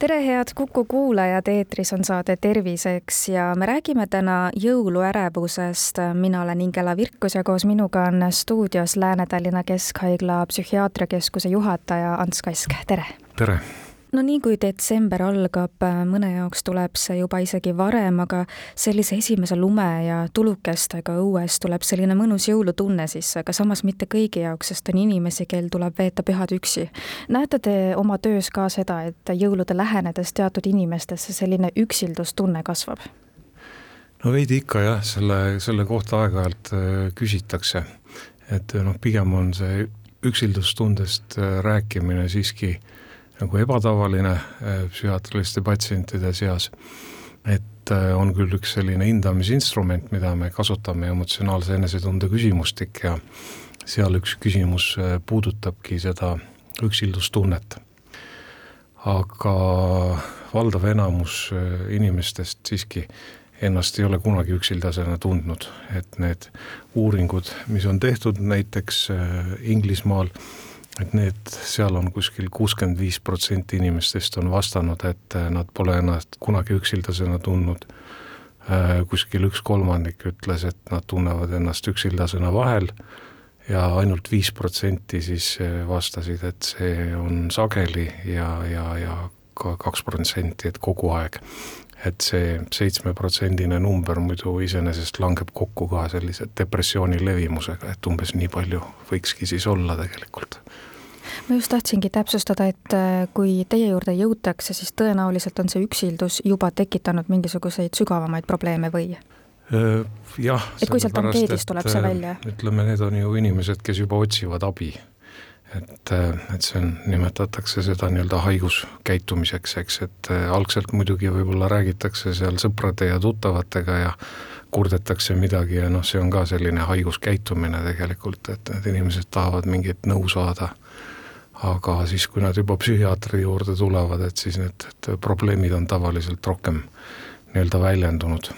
tere, head Kuku kuulajad, eetris on saade Terviseks ja me räägime täna jõuluärevusest. mina olen Ingela Virkus ja koos minuga on stuudios Lääne-Tallinna Keskhaigla psühhiaatriakeskuse juhataja Ants Kask, tere! tere! No nii kui detsember algab, mõne jaoks tuleb see juba isegi varem, aga sellise esimese lume ja tulukestega õues tuleb selline mõnus jõulutunne sisse, aga samas mitte kõigi jaoks, sest on inimesi, kel tuleb veeta pühad üksi. näete te oma töös ka seda, et jõulude lähenedes teatud inimestesse selline üksildustunne kasvab? no veidi ikka jah, selle, selle kohta aeg-ajalt äh, küsitakse, et noh, pigem on see üksildustundest äh, rääkimine siiski äh, nagu ebatavaline äh, psühhiaatriliste patsientide seas. et äh, on küll üks selline hindamisinstrument, mida me kasutame, emotsionaalse enesetunde küsimustik ja seal üks küsimus äh, puudutabki seda üksildustunnet. aga valdav enamus inimestest siiski ennast ei ole kunagi üksildasena tundnud, et need uuringud, mis on tehtud näiteks Inglismaal et need, seal on kuskil kuuskümmend viis protsenti inimestest on vastanud, et äh, nad pole ennast kunagi üksildasena tundnud. Äh, kuskil üks kolmandik ütles, et nad tunnevad ennast üksildasena vahel ja ainult viis protsenti siis äh, vastasid, et see on sageli ja, ja, ja ka kaks protsenti, et kogu aeg. et see seitsmeprotsendine number muidu iseenesest langeb kokku ka sellise depressiooni levimusega, et umbes nii palju võikski siis olla tegelikult ma just tahtsingi täpsustada, et äh, kui teie juurde jõutakse, siis tõenäoliselt on see üksildus juba tekitanud mingisuguseid sügavamaid probleeme või? Äh, jah. et kui sealt ankeedist tuleb see äh, välja? ütleme, need on ju inimesed, kes juba otsivad abi. et, et see on, nimetatakse seda nii-öelda haiguskäitumiseks, eks, et algselt muidugi võib-olla räägitakse seal sõprade ja tuttavatega ja kurdetakse midagi ja noh, see on ka selline haiguskäitumine tegelikult, et need inimesed tahavad mingit nõu saada aga siis, kui nad juba psühhiaatri juurde tulevad, et siis need et probleemid on tavaliselt rohkem nii-öelda väljendunud.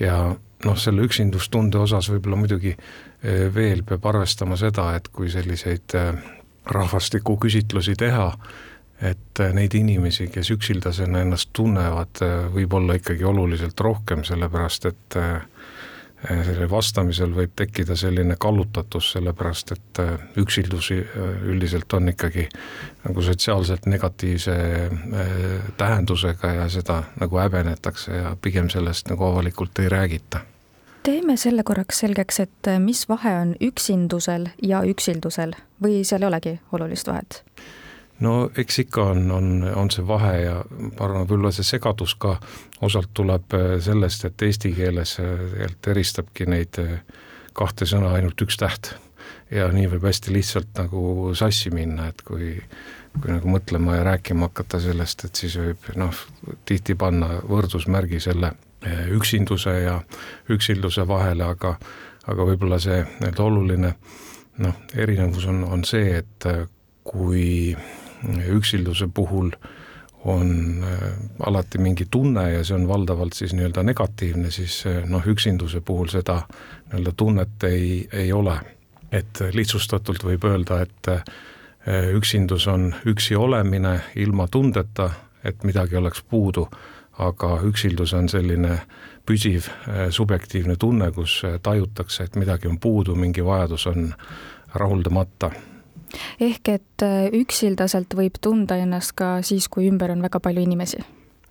ja noh, selle üksindustunde osas võib-olla muidugi eh, veel peab arvestama seda, et kui selliseid eh, rahvastikuküsitlusi teha, et eh, neid inimesi, kes üksildasena ennast tunnevad, võib olla ikkagi oluliselt rohkem, sellepärast et äh, Äh, sellele vastamisel võib tekkida selline kallutatus, sellepärast et äh, üksildusi äh, üldiselt on ikkagi nagu sotsiaalselt negatiivse tähendusega ja seda nagu häbenetakse ja pigem sellest nagu avalikult ei räägita. teeme selle korraks selgeks, et mis vahe on üksindusel ja üksildusel või seal ei olegi olulist vahet? No eks ikka on, on, on see vahe ja ma arvan, võib-olla see segadus ka osalt tuleb äh, sellest, et eesti keeles äh, tegelikult eristabki neid äh, kahte sõna ainult üks täht. ja nii võib hästi lihtsalt nagu sassi minna, et kui, kui nagu mõtlema ja rääkima hakata sellest, et siis võib noh, tihti panna võrdusmärgi selle üksinduse ja üksilduse vahele, aga aga võib-olla see nii-öelda oluline noh, erinevus on, on see, et kui üksilduse puhul on äh, alati mingi tunne ja see on valdavalt siis nii-öelda negatiivne, siis äh, noh, üksinduse puhul seda nii-öelda tunnet ei, ei ole. et lihtsustatult võib öelda, et äh, üksindus on üksi olemine ilma tundeta, et midagi oleks puudu, aga üksildus on selline püsiv subjektiivne tunne, kus tajutakse, et midagi on puudu, mingi vajadus on rahuldamata ehk et äh, üksildaselt võib tunda ennast ka siis, kui ümber on väga palju inimesi?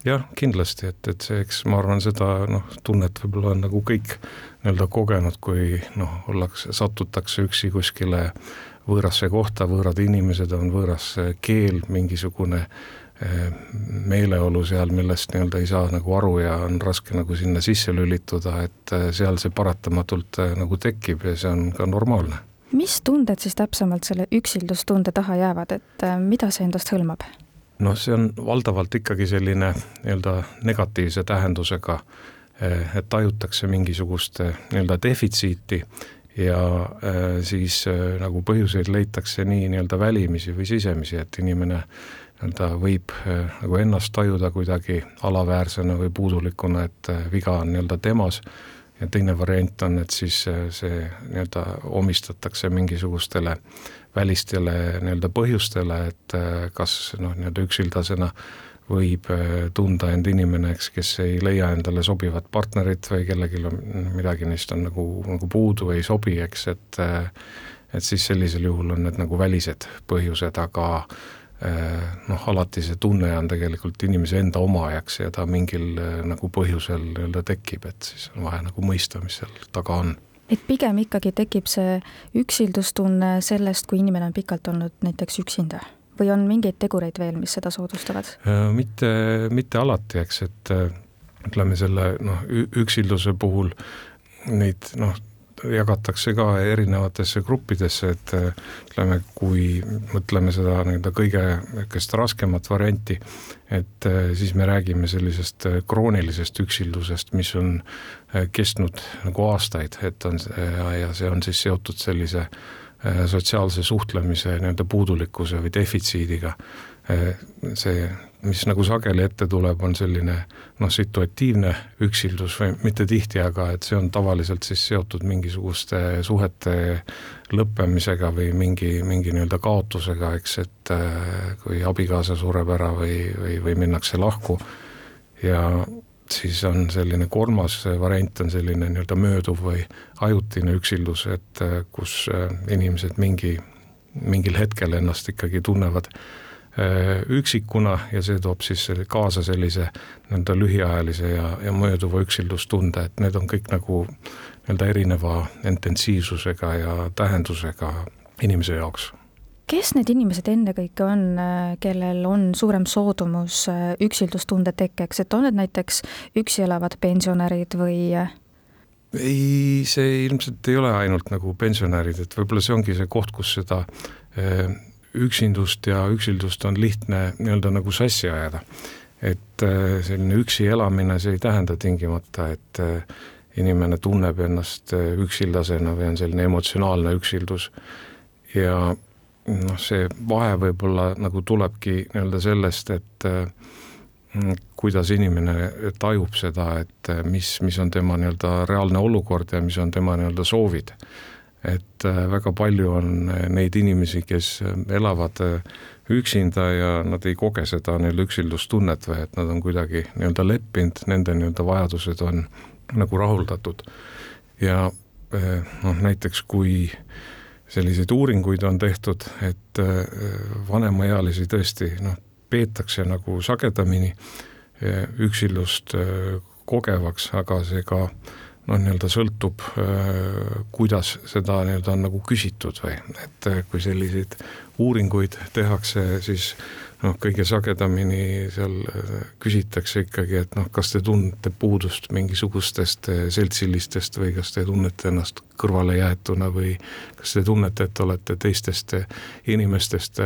jah, kindlasti, et, et see, eks ma arvan, seda noh, tunnet võib-olla on nagu kõik nii-öelda kogenud, kui noh, ollakse, satutakse üksi kuskile võõrasse kohta, võõrad inimesed on, võõras keel, mingisugune eh, meeleolu seal, millest nii-öelda ei saa nagu aru ja on raske nagu sinna sisse lülituda, et seal see paratamatult nagu tekib ja see on ka normaalne mis tunded siis täpsemalt selle üksildustunde taha jäävad, et äh, mida see endast hõlmab? noh, see on valdavalt ikkagi selline nii-öelda negatiivse tähendusega, äh, et tajutakse mingisugust äh, nii-öelda defitsiiti ja siis nagu põhjuseid leitakse nii nii-öelda välimisi või sisemisi, et inimene nii-öelda võib nagu ennast tajuda kuidagi alaväärsena või puudulikuna, et viga on nii-öelda temas ja teine variant on, et siis see nii-öelda omistatakse mingisugustele välistele nii-öelda põhjustele, et kas noh, nii-öelda üksildasena võib tunda end inimene, eks, kes ei leia endale sobivat partnerit või kellelgi on midagi neist on nagu, nagu puudu, ei sobi, eks, et et siis sellisel juhul on need nagu välised põhjused, aga Äh, noh, alati see tunne on tegelikult inimese enda omajaks ja ta mingil äh, nagu põhjusel nii-öelda tekib, et siis on vaja nagu mõista, mis seal taga on et pigem ikkagi tekib see üksildustunne sellest, kui inimene on pikalt olnud näiteks üksinda või on mingeid tegureid veel, mis seda soodustavad? Äh, mitte, mitte alati, eks, et ütleme selle noh, üksilduse puhul neid noh, jagatakse ka erinevatesse gruppidesse, et ütleme, kui mõtleme seda nii-öelda kõige niisugust raskemat varianti, et siis me räägime sellisest kroonilisest üksildusest, mis on kestnud nagu aastaid, et on ja, ja see on siis seotud sellise sotsiaalse suhtlemise nii-öelda puudulikkuse või defitsiidiga. See mis nagu sageli ette tuleb, on selline noh, situatiivne üksildus või mitte tihti, aga et see on tavaliselt siis seotud mingisuguste suhete lõppemisega või mingi, mingi nii-öelda kaotusega, eks, et äh, kui abikaasa sureb ära või, või, või minnakse lahku. Ja siis on selline kolmas variant on selline nii-öelda mööduv või ajutine üksildus, et äh, kus äh, inimesed mingi, mingil hetkel ennast ikkagi tunnevad. Äh, üksikuna ja see toob siis kaasa sellise nii-öelda lühiajalise ja, ja mööduva üksildustunde, et need on kõik nagu nii-öelda erineva intensiivsusega ja tähendusega inimese jaoks kes need inimesed ennekõike on, kellel on suurem soodumus üksildustunde tekkeks, et on need näiteks üksi elavad pensionärid või? ei, see ilmselt ei ole ainult nagu pensionärid, et võib-olla see ongi see koht, kus seda üksindust ja üksildust on lihtne nii-öelda nagu sassi ajada. et äh, selline üksi elamine, see ei tähenda tingimata, et äh, inimene tunneb ennast äh, üksildasena või on selline emotsionaalne üksildus ja noh, see vahe võib-olla nagu tulebki nii-öelda sellest, et kuidas inimene tajub seda, et mis, mis on tema nii-öelda reaalne olukord ja mis on tema nii-öelda soovid et äh, väga palju on äh, neid inimesi, kes äh, elavad üksinda ja nad ei koge seda nii-öelda üksildustunnet või et nad on kuidagi nii-öelda leppinud, nende nii-öelda vajadused on nagu rahuldatud. ja noh, näiteks kui selliseid uuringuid on tehtud, et vanemaealisi tõesti noh, peetakse nagu sagedamini üksildust kogevaks, aga see ka noh, nii-öelda sõltub, äh, kuidas seda nii-öelda on nagu küsitud või et äh, kui selliseid uuringuid tehakse, siis noh, kõige sagedamini seal äh, küsitakse ikkagi, et noh, kas te tunnete puudust mingisugustest seltsilistest või kas te tunnete ennast kõrvalejäetuna või kas te tunnete, et olete teistest inimestest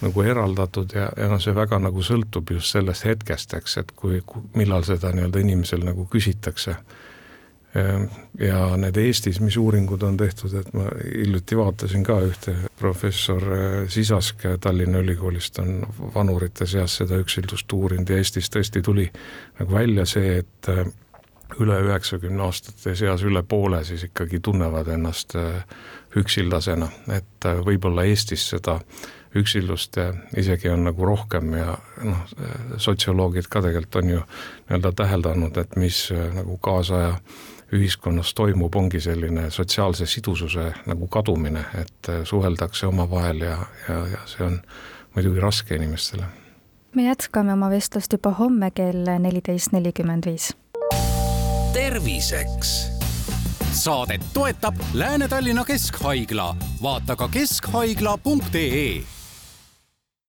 nagu eraldatud ja, ja noh, see väga nagu sõltub just sellest hetkest, eks, et kui, millal seda nii-öelda inimesel nagu küsitakse ja need Eestis, mis uuringud on tehtud, et ma hiljuti vaatasin ka ühte, professor eh, Sisask Tallinna Ülikoolist on vanurite seas seda üksildust uurinud ja Eestis tõesti tuli nagu välja see, et eh, üle üheksakümne aastate seas üle poole siis ikkagi tunnevad ennast eh, üksildasena, et võib-olla Eestis seda üksildust isegi on nagu rohkem ja noh, sotsioloogid ka tegelikult on ju nii-öelda täheldanud, et mis nagu kaasaja ühiskonnas toimub, ongi selline sotsiaalse sidususe nagu kadumine, et äh, suheldakse omavahel ja, ja, ja see on muidugi raske inimestele. me jätkame oma vestlust juba homme kell neliteist nelikümmend viis. terviseks saadet toetab Lääne-Tallinna Keskhaigla, vaata ka keskhaigla.ee